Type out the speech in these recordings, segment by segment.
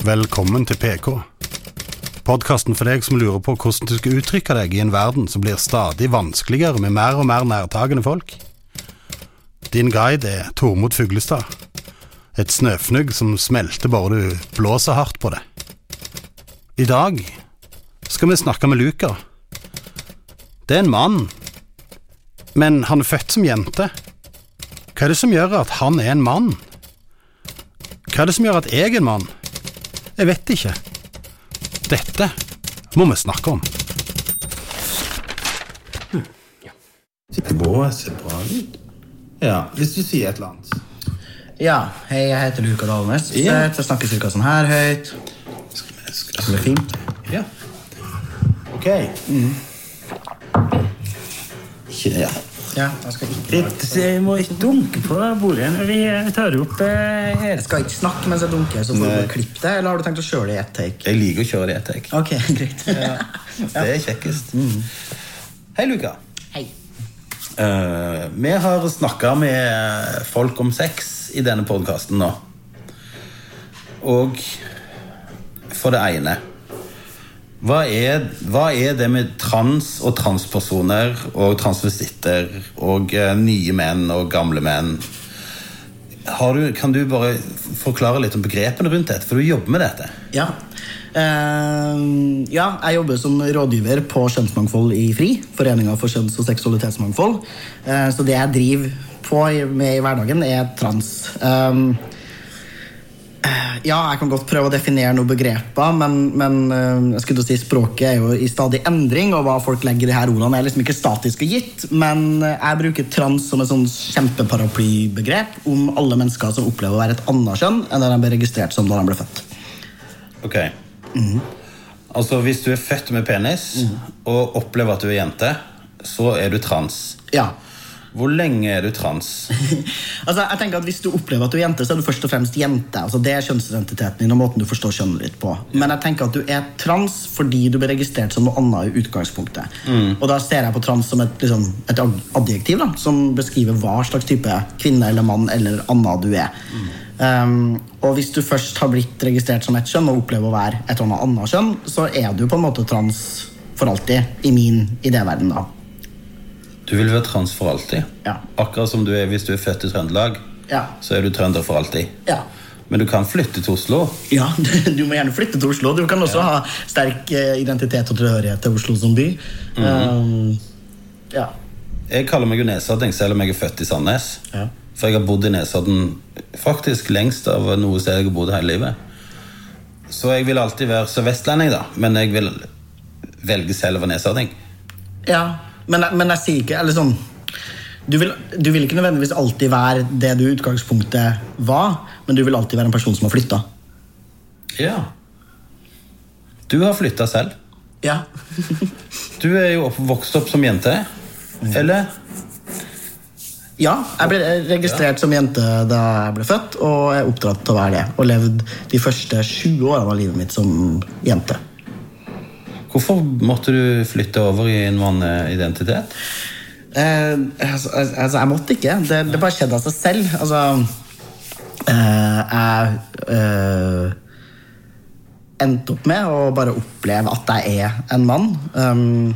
Velkommen til PK. Podkasten for deg som lurer på hvordan du skal uttrykke deg i en verden som blir stadig vanskeligere med mer og mer nærtagende folk. Din guide er Tormod Fuglestad. Et snøfnugg som smelter bare du blåser hardt på det. I dag skal vi snakke med Luca. Det er en mann, men han er født som jente. Hva er det som gjør at han er en mann? Hva er det som gjør at jeg er en mann? Jeg vet ikke. Dette må vi snakke om. Sitter bra, ser bra ut. Ja, hvis du sier et eller annet. Ja, hei, jeg heter Luka Dalnes. Ja. Jeg snakker cirka sånn her høyt. Skal vi, Så det er fint. Ja. Ok. Ikke ja. Ja, jeg skal ikke Litt, jeg må ikke dunke på bordet når vi tar opp eh, her. Jeg skal ikke snakke mens jeg dunker, så får du Nei. klippe det. Eller har du tenkt å kjøre det i ett take? Jeg liker å kjøre det i ett take. Ok, greit. Det er kjekkest. Hei, Luka. Hei. Uh, vi har snakka med folk om sex i denne podkasten nå. Og for det ene hva er, hva er det med trans og transpersoner og transvestitter og eh, nye menn og gamle menn? Du, kan du bare forklare litt om begrepene rundt dette? For du jobber med dette. Ja. uh, ja, jeg jobber som rådgiver på Kjønnsmangfold i FRI. Foreninga for kjønns- og seksualitetsmangfold. Uh, så det jeg driver på med i hverdagen, er trans. Um, ja, jeg kan godt prøve å definere noen begreper, men, men eh, jeg skulle si språket er jo i stadig endring, og hva folk legger i de her ordene, er liksom ikke statisk og gitt. Men eh, jeg bruker trans som et sånn kjempeparaplybegrep om alle mennesker som opplever å være et annet kjønn enn det de ble registrert som da de ble født. Ok Altså Hvis du er født med penis og opplever at du er jente, så er du trans. Ja. Hvor lenge er du trans? Altså, jeg tenker at Hvis du opplever at du er jente, så er du først og fremst jente. Altså, det er kjønnsidentiteten din og måten du forstår kjønnet ditt på. Men jeg tenker at du er trans fordi du ble registrert som noe annet i utgangspunktet. Og da ser jeg på trans som et, liksom, et adjektiv da, som beskriver hva slags type kvinne eller mann eller annet du er. Um, og hvis du først har blitt registrert som et kjønn og opplever å være et annet annet kjønn, så er du på en måte trans for alltid i min idéverden. da. Du vil være trans for alltid. Ja. Akkurat som du er hvis du er født i Trøndelag, Ja. så er du trønder for alltid. Ja. Men du kan flytte til Oslo. Ja, du må gjerne flytte til Oslo. Du kan også ha sterk eh, identitet og tilhørighet til Oslo som by. um, ja. Jeg kaller meg jo nesodding selv om jeg er født i Sandnes. Ja. For jeg har bodd i Nesodden faktisk lengst av noe sted jeg har bodd hele livet. Så jeg vil alltid være så vestlending, da. Men jeg vil velge selv å være nesodding. ja. Men, men jeg sier ikke eller sånn du vil, du vil ikke nødvendigvis alltid være det du i utgangspunktet var, men du vil alltid være en person som har flytta. Ja. Du har flytta selv. Ja. Du er jo vokst opp som jente. Eller? ja, jeg ble registrert som jente da jeg ble født, og er oppdratt til å være det. Og levd de første 20 årene av livet mitt som jente. Hvorfor måtte du flytte over i en manneidentitet? Eh, altså, altså, jeg måtte ikke. Det, det bare skjedde av seg selv. Altså eh, Jeg eh, endte opp med å bare oppleve at jeg er en mann. Um,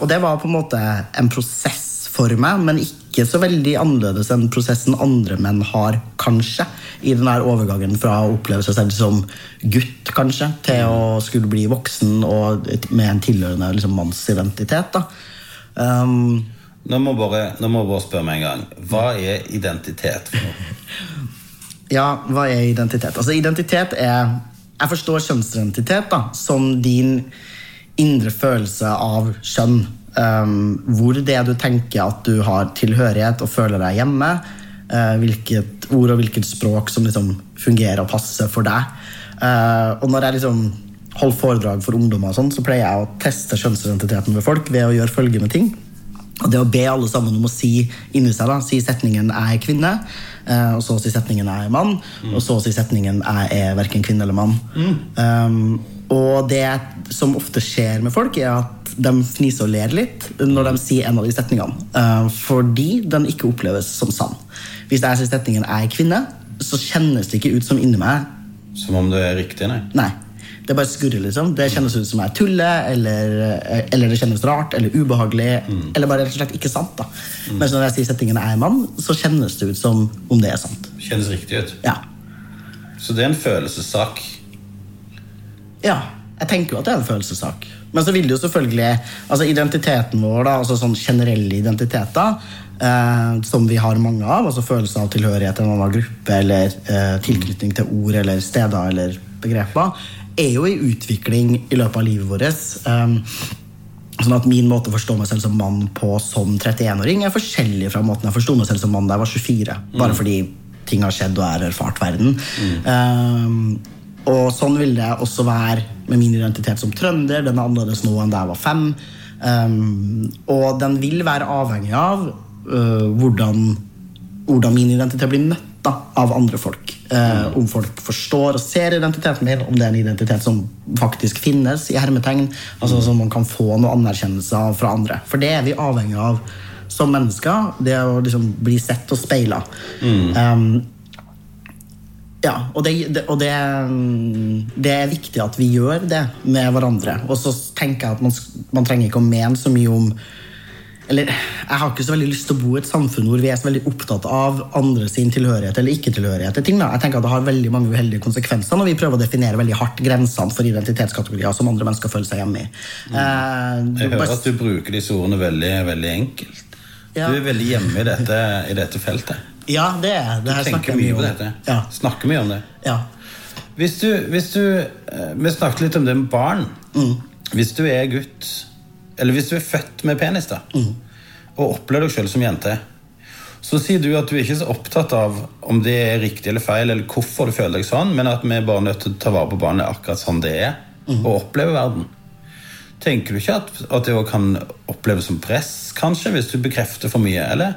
og det var på en måte en prosess for meg, men ikke så veldig annerledes enn prosessen andre menn har, kanskje. I den der overgangen fra å oppleve seg selv som gutt, kanskje, til å skulle bli voksen og med en tilhørende liksom, mannsidentitet. da. Um, Nå må, bare, nå må bare spørre meg en gang. Hva er identitet for noe? Ja, hva er identitet? Altså, identitet er Jeg forstår kjønnsidentitet da, som din indre følelse av kjønn. Um, hvor det er du tenker at du har tilhørighet og føler deg hjemme. Uh, hvilket ord og hvilket språk som liksom fungerer og passer for deg. Uh, og når jeg liksom holder foredrag for ungdommer, og sånn, så pleier jeg å teste kjønnsidentiteten ved folk ved å gjøre følgende ting. Og det å be alle sammen om å si inni seg da, si setningen 'jeg er kvinne', eh, og så si setningen 'jeg er mann', og så si setningen 'jeg er verken kvinne eller mann'. Um, og det som ofte skjer med folk, er at de fniser og ler litt når de sier en av de setningene. eh, fordi den ikke oppleves som sann. Hvis jeg sier setningen 'jeg er kvinne', så kjennes det ikke ut som inni meg Som om det er riktig, nei. Nei. Det bare skurrer, liksom. Det kjennes ut som jeg tuller, eller, eller det kjennes rart eller ubehagelig. Eller bare rett og slett ikke sant. da. Mens når jeg sier setningen 'jeg er mann', så kjennes det ut som om det er sant. Kjennes riktig ut. Ja. Så det er en følelsessak. Ja, jeg tenker jo at det er en følelsessak. Men så vil det jo selvfølgelig altså Identiteten vår, da, altså sånn generelle identiteter, eh, som vi har mange av, altså følelsen av tilhørighet til en annen gruppe, eller eh, tilknytning til ord eller steder eller begreper, er jo i utvikling i løpet av livet vårt. Eh, Sånn at Min måte å forstå meg selv som mann på som 31-åring er forskjellig fra måten jeg forsto meg selv som mann da jeg var 24. Bare fordi ting har skjedd og jeg har erfart verden. Um, og sånn vil det også være med min identitet som trønder. Den er annerledes nå enn da jeg var fem. Um, og den vil være avhengig av uh, hvordan, hvordan min identitet blir møtt da, av andre folk. Uh, om folk forstår og ser identiteten min, om det er en identitet som faktisk finnes, i hermetegn. Altså Som man kan få noe anerkjennelse av fra andre. For det er vi avhengig av som mennesker. Det å liksom bli sett og speila. Um, ja, og, det, det, og det, det er viktig at vi gjør det med hverandre. Og så tenker jeg at man, man trenger ikke å mene så mye om eller Jeg har ikke så veldig lyst til å bo i et samfunn hvor vi er så veldig opptatt av andre sin tilhørighet eller ikke-tilhørighet. til ting da. Jeg tenker at Det har veldig mange uheldige konsekvenser når vi prøver å definere veldig hardt grensene for identitetskategorier som andre mennesker føler seg hjemme i. Eh, Jeg hører at du bruker disse ordene veldig, veldig enkelt. Ja. Du er veldig hjemme i dette, i dette feltet. Ja, det er det. Du tenker mye om. på dette. Ja, Snakker mye om det. ja. Hvis du, hvis du eh, Vi snakket litt om det med barn. Mm. Hvis du er gutt, eller hvis du er født med penis, da, Mm. og opplever deg selv som jente, så sier du at du er ikke så opptatt av om det er riktig eller feil, eller hvorfor du føler deg sånn, men at vi er bare nødt til å ta vare på barnet akkurat sånn det er, Mm. og oppleve verden. Tenker du ikke at, at det kan oppleves som press, kanskje, hvis du bekrefter for mye, eller?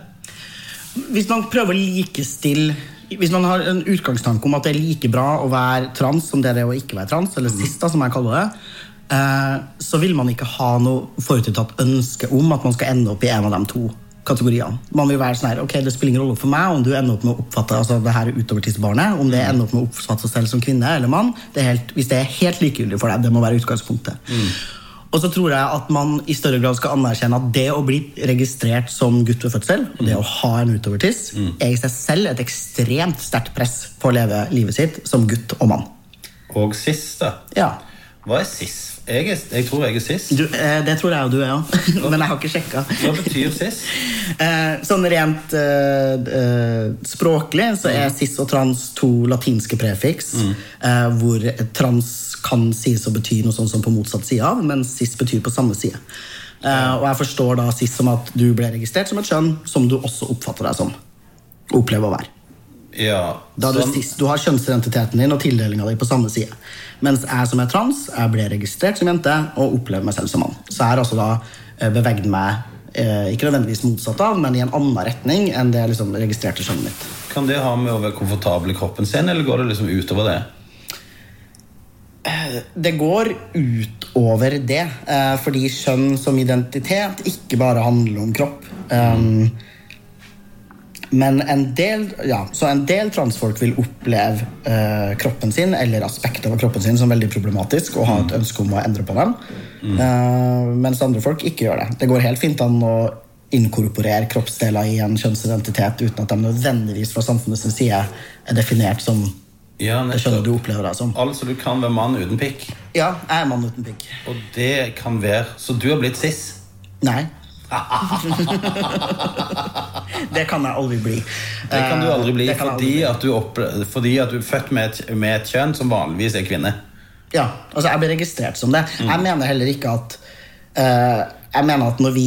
Hvis man prøver å likestille Hvis man har en utgangstanke om at det er like bra å være trans som det er å ikke være trans, eller sista, som jeg kaller det, eh, så vil man ikke ha noe forutinntatt ønske om at man skal ende opp i en av de to kategoriene. Man vil være sånn her, ok, Det spiller ingen rolle for meg om du ender opp med å oppfatte altså det her utovertidsbarnet, om det ender opp med å oppfatte seg selv som kvinne eller mann. Det er helt, hvis det er helt likegyldig for deg, det må være utgangspunktet. Og så tror jeg at man i større grad skal anerkjenne at det å bli registrert som gutt ved fødsel, og det å ha en utovertiss, er i seg selv et ekstremt sterkt press på å leve livet sitt som gutt og mann. Og sis, da. Ja. Hva er cis? Jeg, er, jeg tror jeg er cis. Du, eh, det tror jeg og du er òg, men jeg har ikke sjekka. Hva betyr cis? Eh, sånn rent eh, eh, språklig så er cis og trans to latinske prefiks, eh, hvor trans kan sies å bety noe sånn som på motsatt side av, mens cis betyr på samme side. Uh, og jeg forstår da cis som at du ble registrert som et kjønn som du også oppfatter deg som. Opplever å være. Ja, Da du, sånn- cis, du har kjønnsidentiteten din og tildelinga di på samme side. Mens jeg som er trans, jeg ble registrert som jente og opplever meg selv som mann. Så jeg har altså da bevegd beveget meg eh, ikke nødvendigvis motsatt av, men i en annen retning enn det liksom registrerte kjønnet mitt. Kan det ha med å være komfortabel i kroppen sin, eller går det liksom utover det? Det går utover det, eh, fordi kjønn som identitet ikke bare handler om kropp. Um, men en del, ja, så en del transfolk vil oppleve eh, kroppen sin eller aspekter av kroppen sin som veldig problematisk og ha et ønske om å endre på dem. Eh, mens andre folk ikke gjør det. Det går helt fint an å inkorporere kroppsdeler i en kjønnsidentitet uten at de nødvendigvis fra samfunnets side er definert som Ja, det skjønner du opplever deg som. Altså, du kan være mann uten pikk. Ja, jeg er mann uten pikk. Og det kan være Så du har blitt cis? Nei. det kan jeg aldri bli. Det kan du aldri bli Eh, Det jeg aldri fordi bli. at, du opple- fordi at du er født med et, med et kjønn som vanligvis er kvinne. Ja, altså jeg blir registrert som det. Mm. Jeg mener heller ikke at eh, Jeg mener at når vi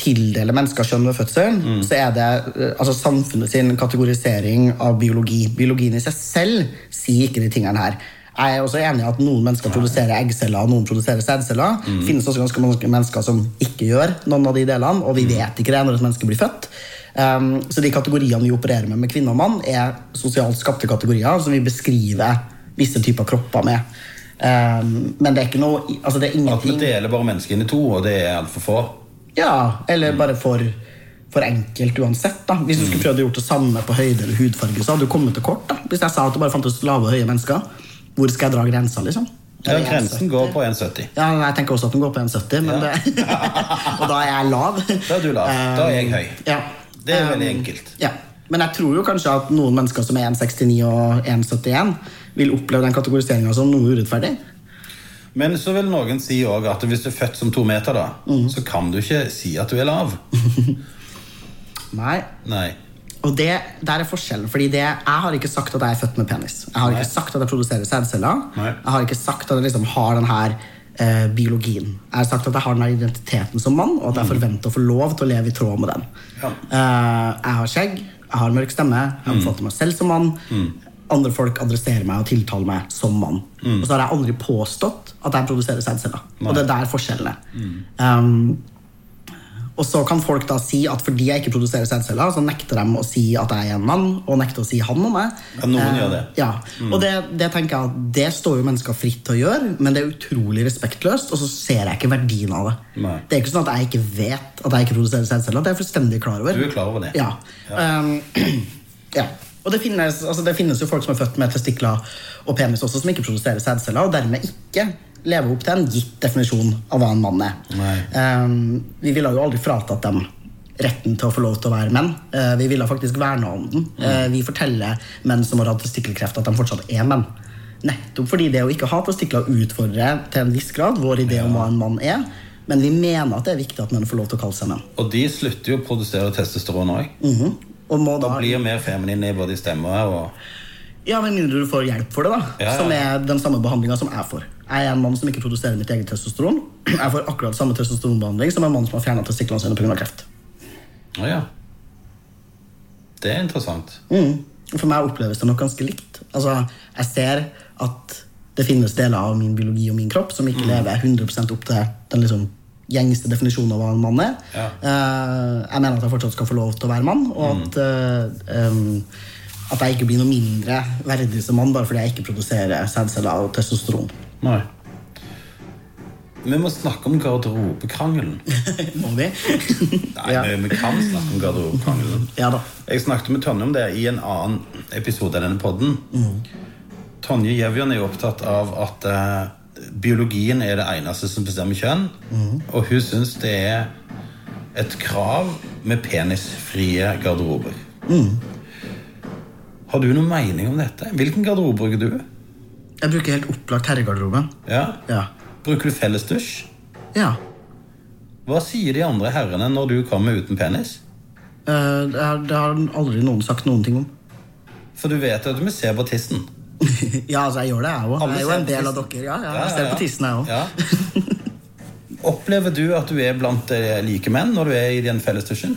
tildeler mennesker kjønn ved fødselen, Mm. så er det eh, altså samfunnet sin kategorisering av biologi. Biologien i seg selv sier ikke de tingene her. Jeg er også enig i at noen mennesker produserer eggceller og noen produserer sædceller. Mm. Det finnes også ganske mange mennesker som ikke gjør noen av de delene, og vi Mm. vet ikke det når et menneske blir født. Um, så de kategoriene vi opererer med med kvinne og mann, er sosialt skapte kategorier som vi beskriver visse typer kropper med. Um, men det er ikke noe altså det er At vi deler bare mennesker inn i to, og det er altfor få. Ja, eller bare for, for enkelt uansett. da Hvis du skulle prøvd å gjøre det samme på høyde eller hudfarge, så hadde du kommet til kort. da Hvis jeg sa at det bare fantes lave og høye mennesker, Hvor skal jeg dra grensa, liksom? Ja, grensen går på 1,70. Ja, jeg tenker også at den går på 1,70, men Ja. det, og da er jeg lav. Da er du lav. Da er jeg høy. Ja. Det er veldig Um, enkelt. Ja. Men jeg tror jo kanskje at noen mennesker som er 1,69 og 1,71, vil oppleve den kategoriseringa som noe urettferdig. Men så vil noen si òg at hvis du er født som to meter, da, Mm. så kan du ikke si at du er lav. Nei. Nei. Og det, der er forskjellen. Fordi det, Jeg har ikke sagt at jeg er født med penis. Jeg har Nei. ikke sagt at jeg produserer sædceller. Jeg har ikke sagt at jeg liksom har den her eh, biologien. Jeg har sagt at jeg har den her identiteten som mann, og at jeg forventer å få lov til å leve i tråd med den. Mm. Ja. Mm. Eh, jeg har skjegg, jeg har mørk stemme, jeg oppfatter meg selv som mann. Andre folk adresserer meg og tiltaler meg som mann. Mm. Og så har jeg aldri påstått at jeg produserer sædceller. Og det er der forskjellen er. Mm. Um, og så kan folk da si at fordi jeg ikke produserer sædceller, så nekter de å si at jeg er en mann, og nekter å si han om meg. Ja, noen uh, gjør det. Ja, Og det, det tenker jeg at det står jo mennesker fritt til å gjøre, men det er utrolig respektløst, og så ser jeg ikke verdien av det. Nei. Det er ikke sånn at jeg ikke vet at jeg ikke produserer sædceller. Det er jeg fullstendig klar over. Du er klar over det? Ja. Um, ja. Og det finnes, altså det finnes jo folk som er født med testikler og penis også, som ikke produserer sædceller, og dermed ikke lever opp til en gitt definisjon av hva en mann er. Um, vi ville jo aldri fratatt dem retten til å få lov til å være menn. Uh, vi ville faktisk verna om den. Uh, vi forteller menn som har hatt testikkelkreft, at de fortsatt er menn. Nettopp fordi det å ikke ha testikler utfordrer til en viss grad vår idé om hva en mann er. Men vi mener at det er viktig at menn får lov til å kalle seg menn. Og de slutter jo å produsere testosteron òg. Og Og blir mer feminin i både stemme og Ja, Med mindre du får hjelp for det, da. Ja, ja. Som er den samme behandlinga som jeg får. Jeg er en mann som ikke produserer mitt eget testosteron. Jeg får akkurat samme testosteronbehandling som en mann som har fjerna testiklene sine pga. kreft. Å ja. Det er interessant. Mm. For meg oppleves det nok ganske likt. Altså, Jeg ser at det finnes deler av min biologi og min kropp som Mm. ikke lever 100% opp til den liksom gjengse definisjon av hva en mann er. Ja. Eh, jeg mener at jeg fortsatt skal få lov til å være mann, og Mm. at, mm. em, at jeg ikke blir noe mindre verdig som mann bare fordi jeg ikke produserer sædceller og testosteron. Nei. Vi må snakke om garderobekrangelen. Må vi? Nei, ja. vi, kan snakke om garderobekrangelen. ja da. Jeg snakket med Tonje om det i en annen episode av denne podden. Mm. Tonje Gjevjan er jo opptatt av at eh, biologien er det eneste som bestemmer kjønn. Mm. Og hun syns det er et krav med penisfrie garderober. Mm. Har du noen mening om dette? Hvilken garderobe bruker du? Jeg bruker helt opplagt herregarderoben. Ja? Ja. Bruker du fellesdusj? ja. Hva sier de andre herrene når du kommer uten penis? Uh, det, har, det har aldri noen sagt noen ting om. For du vet at vi ser på tissen. ja, altså, jeg gjør det, jeg òg. Jeg er jo en del av dere. Ja, ja, jeg ser på tissen, jeg òg. Ja. Opplever du at du er blant like menn når du er i den fellesdusjen?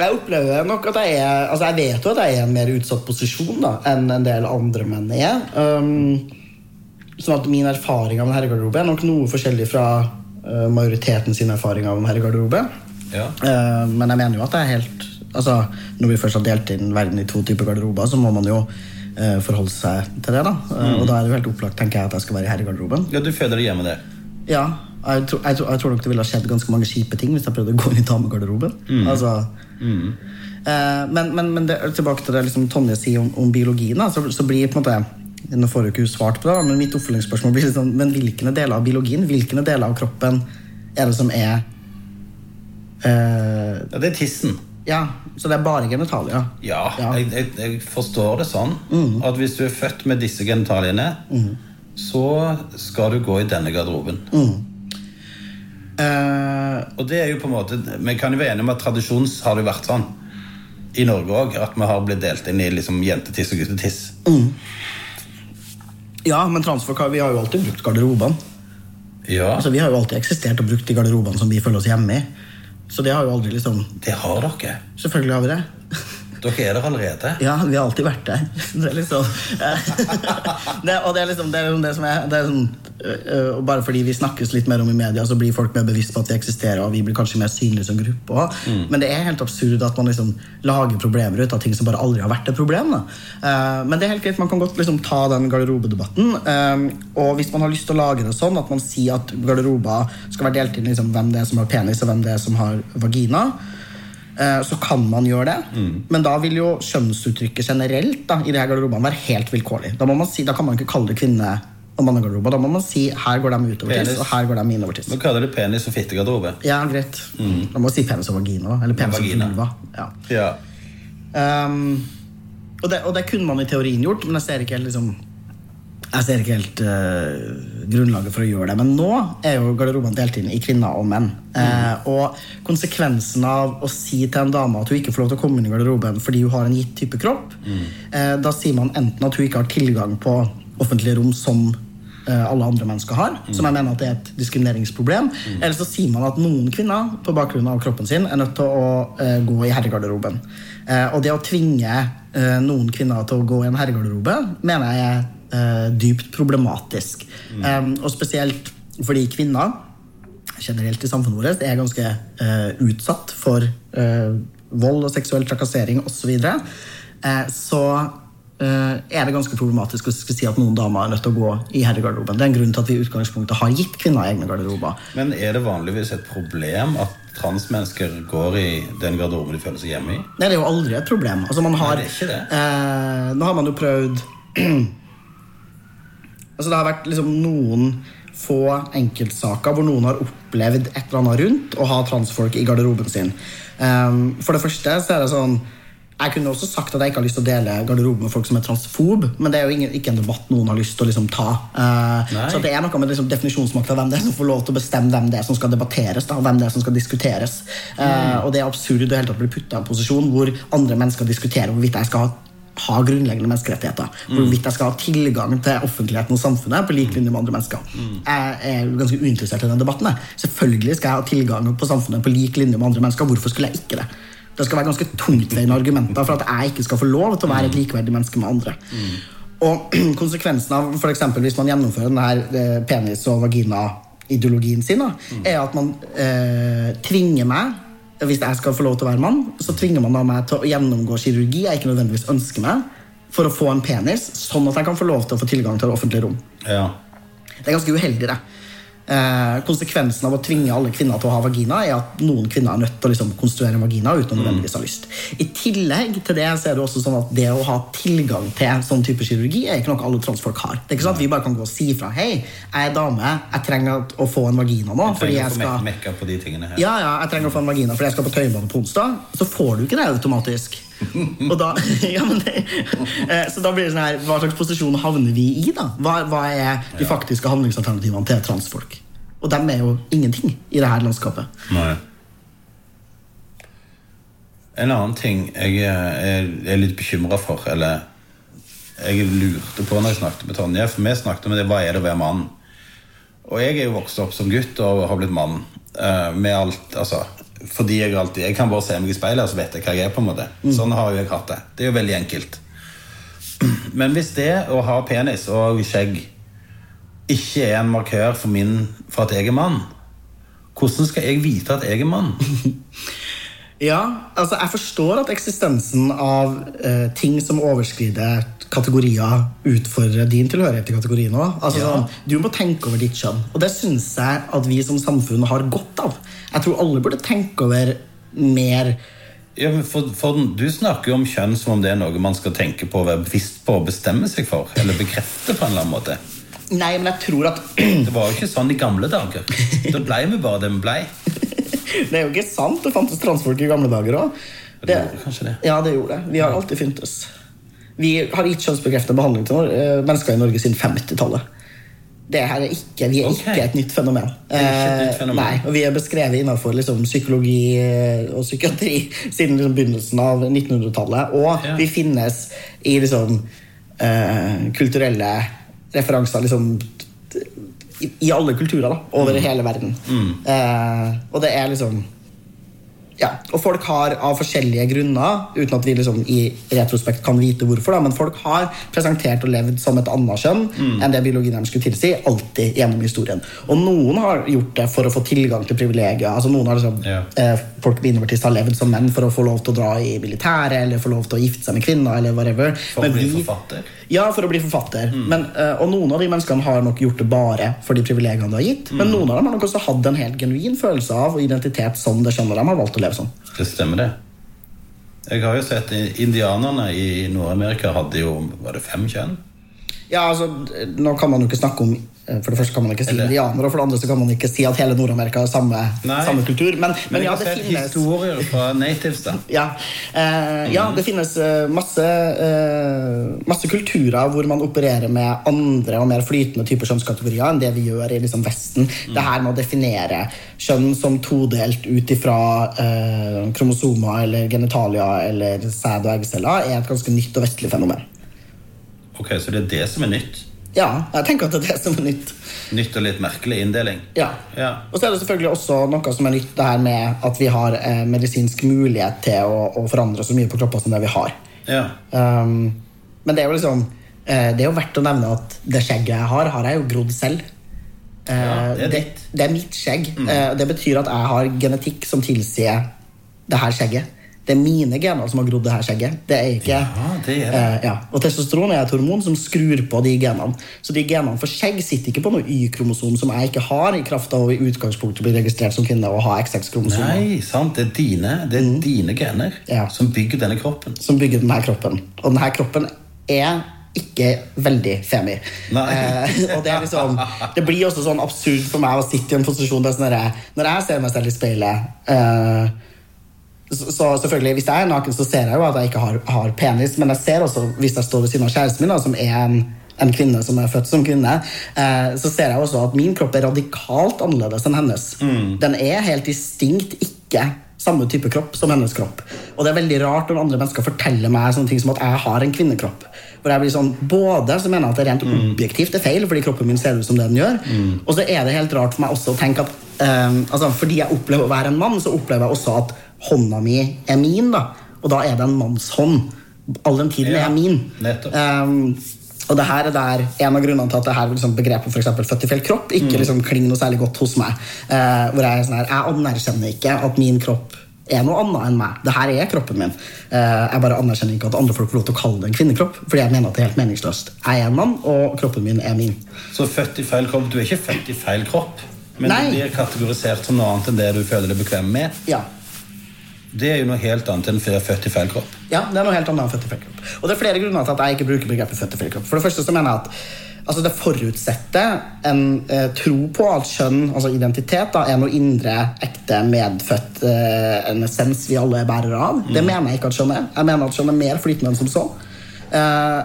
Jeg opplever nok at jeg er Altså jeg vet jo at jeg er i en mer utsatt posisjon da enn en del andre menn er. Um, sånn at min erfaring av en herregarderobe er nok noe forskjellig fra uh, majoriteten sin erfaring av en herregarderobe. Ja. Uh, men jeg mener jo at det er helt Altså Når vi først har delt inn verden i to typer garderober, så må man jo forholde seg til det. da mm. Og da er det helt opplagt tenker jeg at jeg skal være i herregarderoben. ja, du føler deg hjemme der. Ja, jeg, tror- jeg, jeg tror nok det ville ha skjedd ganske mange kjipe ting hvis jeg prøvde å gå inn i damegarderoben. Altså, eh, men men, men det, tilbake til det liksom, Tonje sier om, om biologien, da, så, så blir på en måte Nå får du ikke svart på det, da, men mitt oppfølgingsspørsmål blir liksom, men hvilke deler av biologien, hvilke deler av kroppen er det som er eh, Ja, det er tissen. Ja, så det er bare genitalier? Ja, Ja. Jeg, jeg, jeg forstår det sånn at hvis du er født med disse genitaliene, så skal du gå i denne garderoben. Eh, Og det er jo på en måte Vi kan jo være enige om at tradisjons har det vært sånn i Norge òg. At vi har blitt delt inn i liksom jentetiss og guttetiss. ja, men transfolk vi har jo alltid brukt garderobene. Ja, Altså, vi har jo alltid eksistert og brukt de garderobene som vi føler oss hjemme i. Så det har jo aldri liksom det har dere. Selvfølgelig har vi det. Dere er der allerede. Ja, vi har alltid vært der. Det er liksom det, Og det er liksom det, er liksom det som er, det er sånn, og Bare fordi vi snakkes litt mer om i media, så blir folk mer bevisst på at vi eksisterer, og vi blir kanskje mer synlige som gruppe også. Men det er helt absurd at man liksom lager problemer ut av ting som bare aldri har vært et problem. Eh, men det er helt greit, man kan godt liksom ta den garderobedebatten. eh, og hvis man har lyst til å lage det sånn at man sier at garderober skal være delt inn liksom, hvem det er som har penis, og hvem det er som har vagina, eh, så kan man gjøre det. Men da vil jo kjønnsuttrykket generelt da, i de her garderobene være helt vilkårlig. Da, må man si, da kan man ikke kalle det kvinne- og garderobe. Da må man si her går de utover tiss, og her går de innover tiss. Nå kaller det penis- og fittegarderobe. Ja, greit. Da må man si penis og vagina. Eller penis og vagina. vulva. Ja. Ja. Um, og, det, og det kunne man i teorien gjort, men jeg ser ikke helt liksom jeg ser ikke helt uh, grunnlaget for å gjøre det. Men nå er jo garderobene delt inn i kvinner og menn. Eh, og konsekvensen av å si til en dame at hun ikke får lov til å komme inn i garderoben fordi hun har en gitt type kropp, eh, da sier man enten at hun ikke har tilgang på offentlige rom som alle andre mennesker har, som jeg mener at det er et diskrimineringsproblem. Eller så sier man at noen kvinner på bakgrunn av kroppen sin er nødt til å uh, gå i herregarderoben. Uh, og det å tvinge uh, noen kvinner til å gå i en herregarderobe mener jeg er eh, dypt problematisk. Eh, og spesielt fordi kvinner generelt i samfunnet vårt er ganske eh, utsatt for eh, vold og seksuell trakassering osv. Så, videre. så eh, er det ganske problematisk å si at noen damer er nødt til å gå i herregarderoben. Det er en grunn til at vi i utgangspunktet har gitt kvinner egne garderober. Men er det vanligvis et problem at transmennesker går i den garderoben de føler seg hjemme i? Nei, det er jo aldri et problem. Altså, man har, Nei, det er ikke det. Eh, nå har man jo prøvd Altså, det har vært liksom noen få enkeltsaker hvor noen har opplevd et eller annet rundt å ha transfolk i garderoben sin. Um, for det første så er det sånn Jeg kunne også sagt at jeg ikke har lyst til å dele garderobe med folk som er transfob, men det er jo ingen, ikke en debatt noen har lyst til å liksom ta. Uh, så det er noe med liksom definisjonsmakt av hvem det er som får lov til å bestemme hvem det er som skal debatteres. Da, hvem det er som skal diskuteres. Eh, og det er absurd å helt tatt bli putta i en posisjon hvor andre mennesker diskuterer hvorvidt jeg skal ha ha grunnleggende menneskerettigheter. Hvorvidt jeg skal ha tilgang til offentligheten og samfunnet på lik linje med andre mennesker. Jeg er jo ganske uinteressert i den debatten. Selvfølgelig skal jeg ha tilgang på samfunnet på lik linje med andre mennesker. Hvorfor skulle jeg ikke det? Det skal være ganske tungtveiende argumenter for at jeg ikke skal få lov til å være et likeverdig menneske med andre. Og konsekvensen av for eksempel, hvis man gjennomfører denne eh, penis- og vagina-ideologien sin, da, er at man eh, tvinger meg hvis jeg skal få lov til å være mann, så tvinger man da meg til å gjennomgå kirurgi jeg ikke nødvendigvis ønsker meg, for å få en penis, sånn at jeg kan få lov til å få tilgang til det offentlige rom. Ja. Det er ganske uheldig, det. Eh, konsekvensen av å tvinge alle kvinner til å ha vagina, er at noen kvinner er nødt til å liksom, konstruere en vagina uten å nødvendigvis ha lyst. I tillegg til det så er det også sånn at det å ha tilgang til sånn type kirurgi er ikke noe alle transfolk har. Det er ikke sånn at vi bare kan gå og si fra Hei, jeg er dame, jeg trenger å få en vagina nå. fordi jeg å få skal... mekka på de tingene her. Ja, ja, jeg trenger å få en vagina fordi jeg skal på tøybane på onsdag. Så får du ikke det automatisk. Og da, ja, men det, eh, så da blir det sånn her Hva slags posisjon havner vi i, da? Hva, hva er de faktiske handlingsalternativene til transfolk? Og dem er jo ingenting i det her landskapet. Nei. En annen ting jeg er, er litt bekymra for, eller jeg lurte på når jeg snakket med Tonje, for vi snakket om det, hva er det å være mann? Og jeg er jo vokst opp som gutt og har blitt mann. eh, med alt, altså Fordi jeg alltid Jeg kan bare se meg i speilet, og så vet jeg hva jeg er. på en måte Sånn har jeg hatt det. Det er jo veldig enkelt. Men hvis det å ha penis og skjegg ikke er en markør for, min, for at jeg er mann, hvordan skal jeg vite at jeg er mann? Ja, altså Jeg forstår at eksistensen av eh, ting som overskrider kategorier, utfordrer din tilhørighet til kategorien òg. Altså, Ja. sånn, du må tenke over ditt kjønn. Og det syns jeg at vi som samfunn har godt av. Jeg tror alle burde tenke over mer Ja, for, for Du snakker jo om kjønn som om det er noe man skal tenke på, være bevisst på og bestemme seg for. Eller bekrefte på en eller annen måte. Nei, men jeg tror at Det var jo ikke sånn i gamle dager. Da blei vi bare det vi blei. Det er jo ikke sant. Det fantes transfolk i gamle dager òg. Det kanskje det. Ja, det gjorde det. Vi har alltid funtes. Vi har gitt kjønnsbekreftende behandling til eh, mennesker i Norge siden 50-tallet. Det her er ikke, Vi er okay. ikke et nytt fenomen. Det er ikke et nytt Eh, fenomen. Nei, og Vi er beskrevet innenfor liksom, psykologi eh, og psykiatri siden liksom, begynnelsen av 1900-tallet. Og Ja. vi finnes i liksom, eh, kulturelle referanser liksom, i, i alle kulturer da, over Mm. hele verden. Eh, og det er liksom ja, og folk har av forskjellige grunner, uten at vi liksom i retrospekt kan vite hvorfor, da, men folk har presentert og levd som et annet kjønn enn det biologien deres skulle tilsi, alltid gjennom historien. Og noen har gjort det for å få tilgang til privilegier. Altså noen har liksom, yeah. eh, folk med innovertist har levd som menn for å få lov til å dra i militæret eller få lov til å gifte seg med kvinner. eller whatever. For å Men bli forfatter. Ja, for å bli forfatter. Men, eh, og noen av de menneskene har nok gjort det bare for de privilegiene de har gitt. Men noen av dem har nok også hatt en helt genuin følelse av og identitet som det skjønner de har valgt å leve som. Det stemmer, det. Jeg har jo sett i- indianerne i Nord-Amerika hadde jo Var det fem kjønn? Ja, altså, nå kan man jo ikke snakke om eh, For det første kan man ikke si Eller- indianere, og for det andre så kan man ikke si at hele Nord-Amerika har samme, samme kultur. Men, men, Men ja, det finnes historier fra natives, da. ja, eh, ja, det finnes eh, masse, eh, masse kulturer hvor man opererer med andre og mer flytende typer kjønnskategorier enn det vi gjør i liksom Vesten. Det her med å definere kjønn som todelt ut ifra eh, kromosomer eller genitalia eller sæd og eggceller er et ganske nytt og vestlig fenomen. Ok, Så det er det som er nytt? Ja, jeg tenker at det er det som er nytt. Nytt og litt merkelig inndeling? Ja. Ja. Og så er det selvfølgelig også noe som er nytt, det her med at vi har eh, medisinsk mulighet til å, å forandre så mye på kroppen som det vi har. ja. Um, men det er jo liksom eh, Det er jo verdt å nevne at det skjegget jeg har, har jeg jo grodd selv. Eh, Ja, det er det, det er mitt skjegg. Eh, det betyr at jeg har genetikk som tilsier det her skjegget. Det er mine gener som har grodd det her skjegget. Det er ikke Ja, det er det. Eh, ja. Og testosteron er et hormon som skrur på de genene. Så de genene for skjegg sitter ikke på noe Y-kromosom som jeg ikke har, i kraft av å i utgangspunktet bli registrert som kvinne og ha XX-kromosomer. Nei, sant. Det er dine, det er dine gener Mm. Ja. som bygger denne kroppen. som bygger denne kroppen. Og denne kroppen er ikke veldig femi. Eh, og det liksom Det blir også sånn absurd for meg å sitte i en posisjon der sånn Når jeg ser meg selv i speilet eh, så, så selvfølgelig, Hvis jeg er naken, så ser jeg jo at jeg ikke har, har penis, men jeg ser også, hvis jeg står ved siden av kjæresten min, da, som er en, en kvinne som er født som kvinne, eh, så ser jeg også at min kropp er radikalt annerledes enn hennes. Den er helt distinkt ikke samme type kropp som hennes kropp. Og det er veldig rart når andre mennesker forteller meg sånne ting som at jeg har en kvinnekropp. Hvor jeg blir sånn, Både så mener jeg at det rent objektivt er feil, fordi kroppen min ser ut som det den gjør. Og så er det helt rart for meg også å tenke at eh, altså, fordi jeg opplever å være en mann, så opplever jeg også at hånda mi er min. da Og da er det en manns hånd. All den tiden Ja, er min. Um, og det her er der En av grunnene til at det her liksom, begrepet for født i feil kropp ikke liksom, klinger noe særlig godt hos meg. Uh, hvor Jeg er sånn her, jeg anerkjenner ikke at min kropp er noe annet enn meg. Det her er kroppen min. Uh, jeg bare anerkjenner ikke at andre folk får lov til å kalle det en kvinnekropp. Fordi jeg mener at det er helt meningsløst. Jeg er en mann, og kroppen min er min. Så født i feil kropp Du er ikke født i feil kropp, men Nei. du blir kategorisert som noe annet enn det du føler deg bekvem med. Ja, Det er jo noe helt annet enn født i feil kropp. Ja, det er noe helt annet enn født i feil kropp. Og det er flere grunner til at jeg ikke bruker begrepet født i feil kropp. For det første så mener jeg at altså det forutsetter en eh, tro på at kjønn, altså identitet, da, er noe indre, ekte, medfødt, eh, en essens vi alle er bærere av. Det mener jeg ikke at kjønn er. Jeg mener at kjønn er mer flytende enn som så. Eh,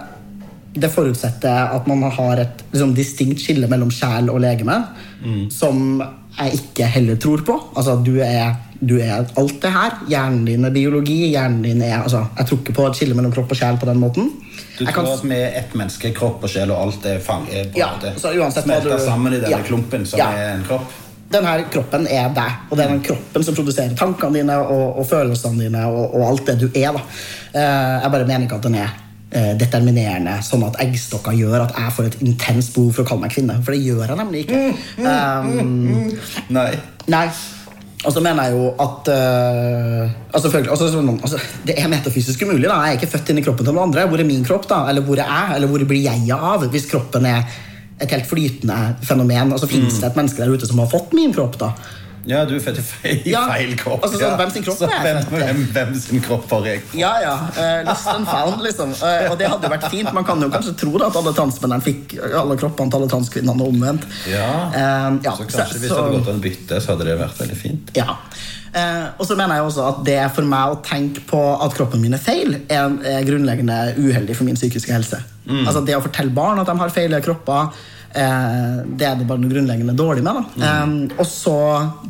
det forutsetter at man har et liksom, distinkt skille mellom sjel og legeme, som jeg ikke heller tror på. Altså, at du er, du er alt det her. Hjernen din er biologi. hjernen din er, altså, Jeg tror ikke på et skille mellom kropp og sjel på den måten. Du tror kan- at vi er ett menneske, kropp og sjel, og alt er fang, er Ja, smelta du- sammen i denne Ja. klumpen som Ja. er en kropp? den kroppen er deg, og det er den kroppen som produserer tankene dine og, og følelsene dine og, og alt det du er. da. Eh, jeg bare mener ikke at den er eh, determinerende, sånn at eggstokker gjør at jeg får et intenst behov for å kalle meg kvinne. For det gjør jeg nemlig ikke. Um, Nei. Nei. Og så mener jeg jo at øh, altså altså, altså, Det er metafysisk umulig. da Jeg er ikke født inn i kroppen til noen andre. Hvor er min kropp? da? Eller hvor er jeg? Eller hvor blir jeg av? Hvis kroppen er et helt flytende fenomen. Altså Fins det et menneske der ute som har fått min kropp? da? Ja, du er født i feil, Ja, feil kropp. altså, sånn, hvem sin kropp Så er jeg hvem, hvem, hvem sin kropp har jeg? Ja, ja. Uh, lost and found, liksom. Uh, og det hadde jo vært fint. Man kan jo kanskje tro da at alle transmennene fikk alle kroppene til alle transkvinnene og omvendt. Ja. Uh, ja, Så kanskje hvis det hadde gått an å bytte, så hadde det vært veldig fint. Ja. Eh, og så mener jeg også at det for meg å tenke på at kroppen min er feil, er, grunnleggende uheldig for min psykiske helse. Altså Det å fortelle barn at de har feile kropper, eh, det er det bare noe grunnleggende dårlig med. da eh, Og så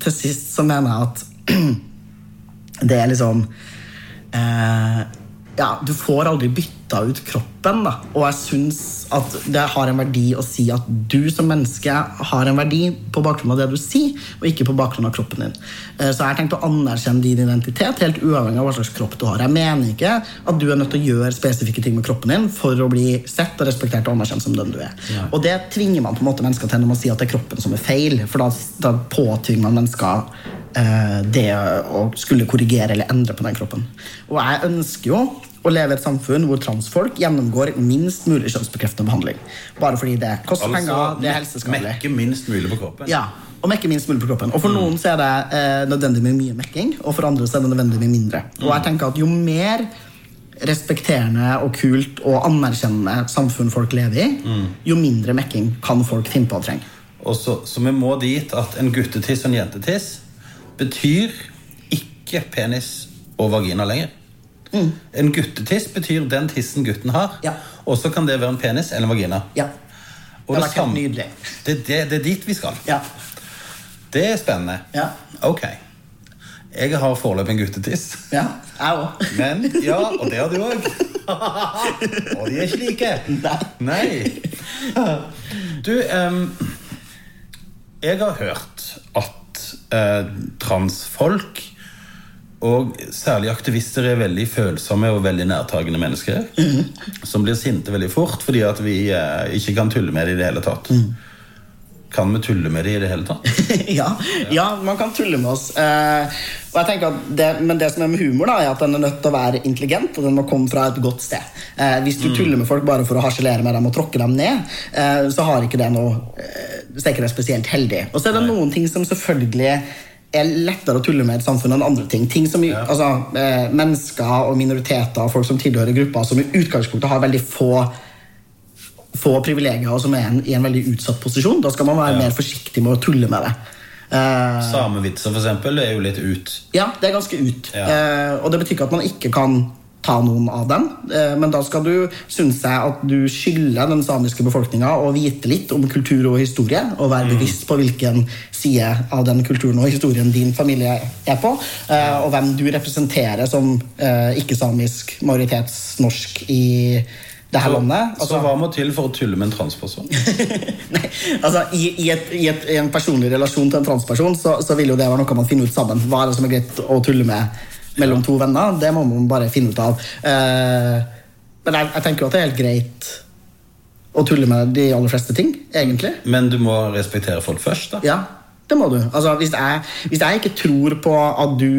til sist så mener jeg at det er liksom eh, Ja, du får aldri bytta ut kroppen, da. Og jeg syns at det har en verdi å si at du som menneske har en verdi på bakgrunn av det du sier, og ikke på bakgrunn av kroppen din. Eh, Så jeg har tenkt å anerkjenne din identitet, helt uavhengig av hva slags kropp du har. Jeg mener ikke at du er nødt til å gjøre spesifikke ting med kroppen din for å bli sett og respektert og anerkjent som den du er. Og det tvinger man på en måte mennesker til når man sier at det er kroppen som er feil, for da, da påtvinger man mennesker eh, det å skulle korrigere eller endre på den kroppen. Og jeg ønsker jo å leve i et samfunn hvor transfolk gjennomgår minst mulig kjønnsbekreftende behandling. Bare fordi det koster penger, det er helseskadelig. mekke minst mulig på kroppen. Ja, Og mekke minst mulig på kroppen. Og For noen så er det eh, nødvendig med mye mekking, og for andre så er det nødvendig med mindre. Og jeg tenker at Jo mer respekterende og kult og anerkjennende samfunn folk lever i, jo mindre mekking kan folk finne på å trenge. Og så, så vi må dit at en guttetiss og en jentetiss betyr ikke penis og vagina lenger. En guttetiss betyr den tissen gutten har. Ja. Og så kan det være en penis eller en vagina. Ja. Og Det det, samme- det, det, det er dit vi skal. Ja. Det er spennende. Ja. Ok. Jeg har foreløpig en guttetiss. ja. Jeg òg. Men, ja, og det har du òg. og de er ikke like. Nei. Du, um, jeg har hørt at uh, transfolk og særlig aktivister er veldig følsomme og veldig nærtagende mennesker. Som blir sinte veldig fort fordi at vi eh, ikke kan tulle med det i det hele tatt. Kan vi tulle med det i det hele tatt? ja, ja, man kan tulle med oss. Eh, og jeg tenker at det, men det som er med humor, da, er at den er nødt til å være intelligent, og den må komme fra et godt sted. Eh, hvis du tuller med folk bare for å harselere med dem og tråkke dem ned, eh, så har ikke det noe eh, så er ikke det spesielt heldig. Og så er det noen ting som selvfølgelig er lettere å tulle med i et samfunn enn andre ting. Ting som ja. altså, eh, Mennesker og minoriteter og folk som tilhører grupper som i utgangspunktet har veldig få få privilegier og som er en, i en veldig utsatt posisjon. Da skal man være mer forsiktig med å tulle med det. Eh, Samevitser, eksempel, er jo litt ut. ja, det er ganske ut. Ja. Eh, og det betyr ikke at man ikke kan ta noen av dem, eh, men da skal du synes jeg at du skylder den samiske befolkninga å vite litt om kultur og historie, og være bevisst på hvilken side av den kulturen og historien din familie er på, eh, og hvem du representerer som eh, ikke-samisk majoritetsnorsk i det her landet. Så hva må til for å tulle med en transperson? Nei, altså i, i, et, i, et, I en personlig relasjon til en transperson så, så vil jo det være noe man finner ut sammen. Hva er det som er greit å tulle med mellom to venner? Det må man bare finne ut av. Eh, men jeg, jeg tenker jo at det er helt greit å tulle med de aller fleste ting, egentlig. Men du må respektere folk først, da. Ja, det må du. Altså, hvis, jeg, hvis jeg ikke tror på at du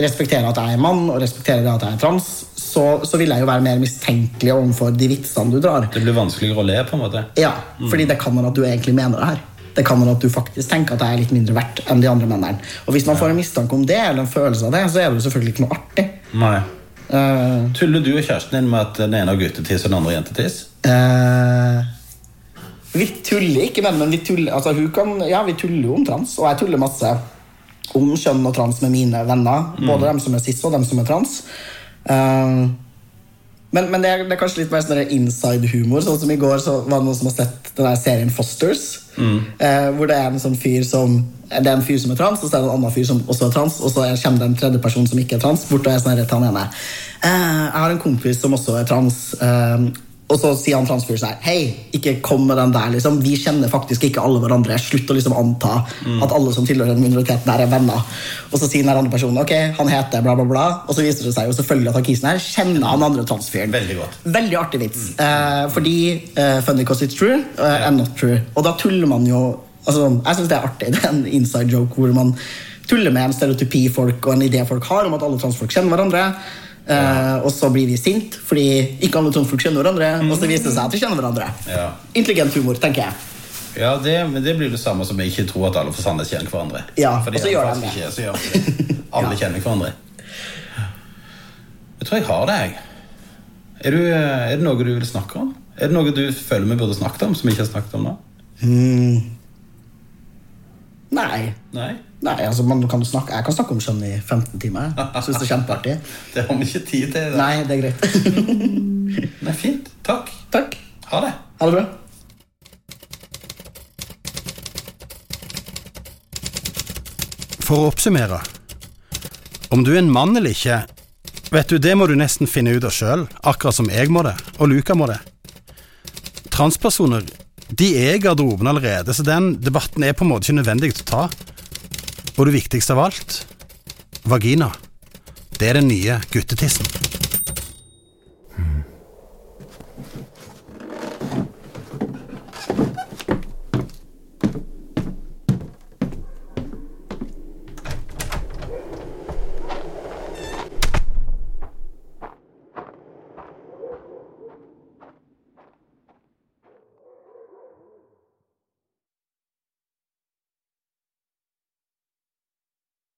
respekterer at jeg er mann, og respekterer at jeg er trans, så, så vil jeg jo være mer mistenkelig overfor de vitsene du drar. Det blir vanskeligere å le, på en måte. Ja, fordi det kan være at du egentlig mener det her. Det kan hende at du faktisk tenker at jeg er litt mindre verdt enn de andre mennene. Og hvis man får en mistanke om det, eller en følelse av det, så er det jo selvfølgelig ikke noe artig. Nei. Uh, Tuller du og kjæresten din med at den ene har guttetiss og den andre jentetiss? Uh, vi tuller ikke det, men vi tuller, altså, hun kan, ja, vi tuller jo om trans, og jeg tuller masse om kjønn og trans med mine venner. Både dem som er cis og dem som er trans. Eh, men, men det, er, det er kanskje litt mer sånn inside-humor. Sånn som I går så var det noen som har sett den der serien Fosters. Eh, hvor det er en sånn fyr som Det er en fyr som er trans, og så er det en annen fyr som også er trans. Og så er- kommer det en tredje person som ikke er trans, bort og er sånn rett til han ene. Eh, jeg har en kompis som også er trans. Eh, og så sier han transfyren sånn Hei, ikke kom med den der. liksom Vi kjenner faktisk ikke alle hverandre. Slutt å liksom anta at alle som tilhører den minoriteten der er venner. Og så sier den andre personen ok, han heter bla, bla, bla. Og så viser det seg jo selvfølgelig at han kisen her kjenner han andre transfyren. Veldig godt. Veldig artig vits. Eh, fordi eh, funny because it's true eh, and not true. Og da tuller man jo altså, Jeg syns det er artig. Det er en inside joke hvor man tuller med en stereotypi folk og en idé folk har om at alle transfolk kjenner hverandre. Eh, og så blir vi sint fordi ikke alle tomfolk kjenner hverandre. Og så viser det seg at de kjenner hverandre. Ja. Intelligent humor, tenker jeg. Ja, det, men det blir det samme som jeg ikke tror at alle fra Sandnes kjenner hverandre. Ja, fordi og så gjør de det. Ikke, så gjør det. Alle Ja. kjenner hverandre. Jeg tror jeg har det, jeg. Er, du, er det noe du vil snakke om? Er det noe du føler vi burde snakket om, som vi ikke har snakket om nå? Nei. Nei? Nei, altså man kan snakke, Jeg kan snakke om skjønn i 15 timer. Jeg synes det er kjempeartig. Det har vi ikke tid til. Det. Nei, det er greit. Nei, fint. Takk. Takk. Ha det. Ha det bra. For å oppsummere. Om du er en mann eller ikke, vet du, det må du nesten finne ut av sjøl, akkurat som jeg må det, og Luka må det. Transpersoner, de er i garderoben allerede, så den debatten er på en måte ikke nødvendig å ta. Og det viktigste av alt, vagina. Det er den nye guttetissen.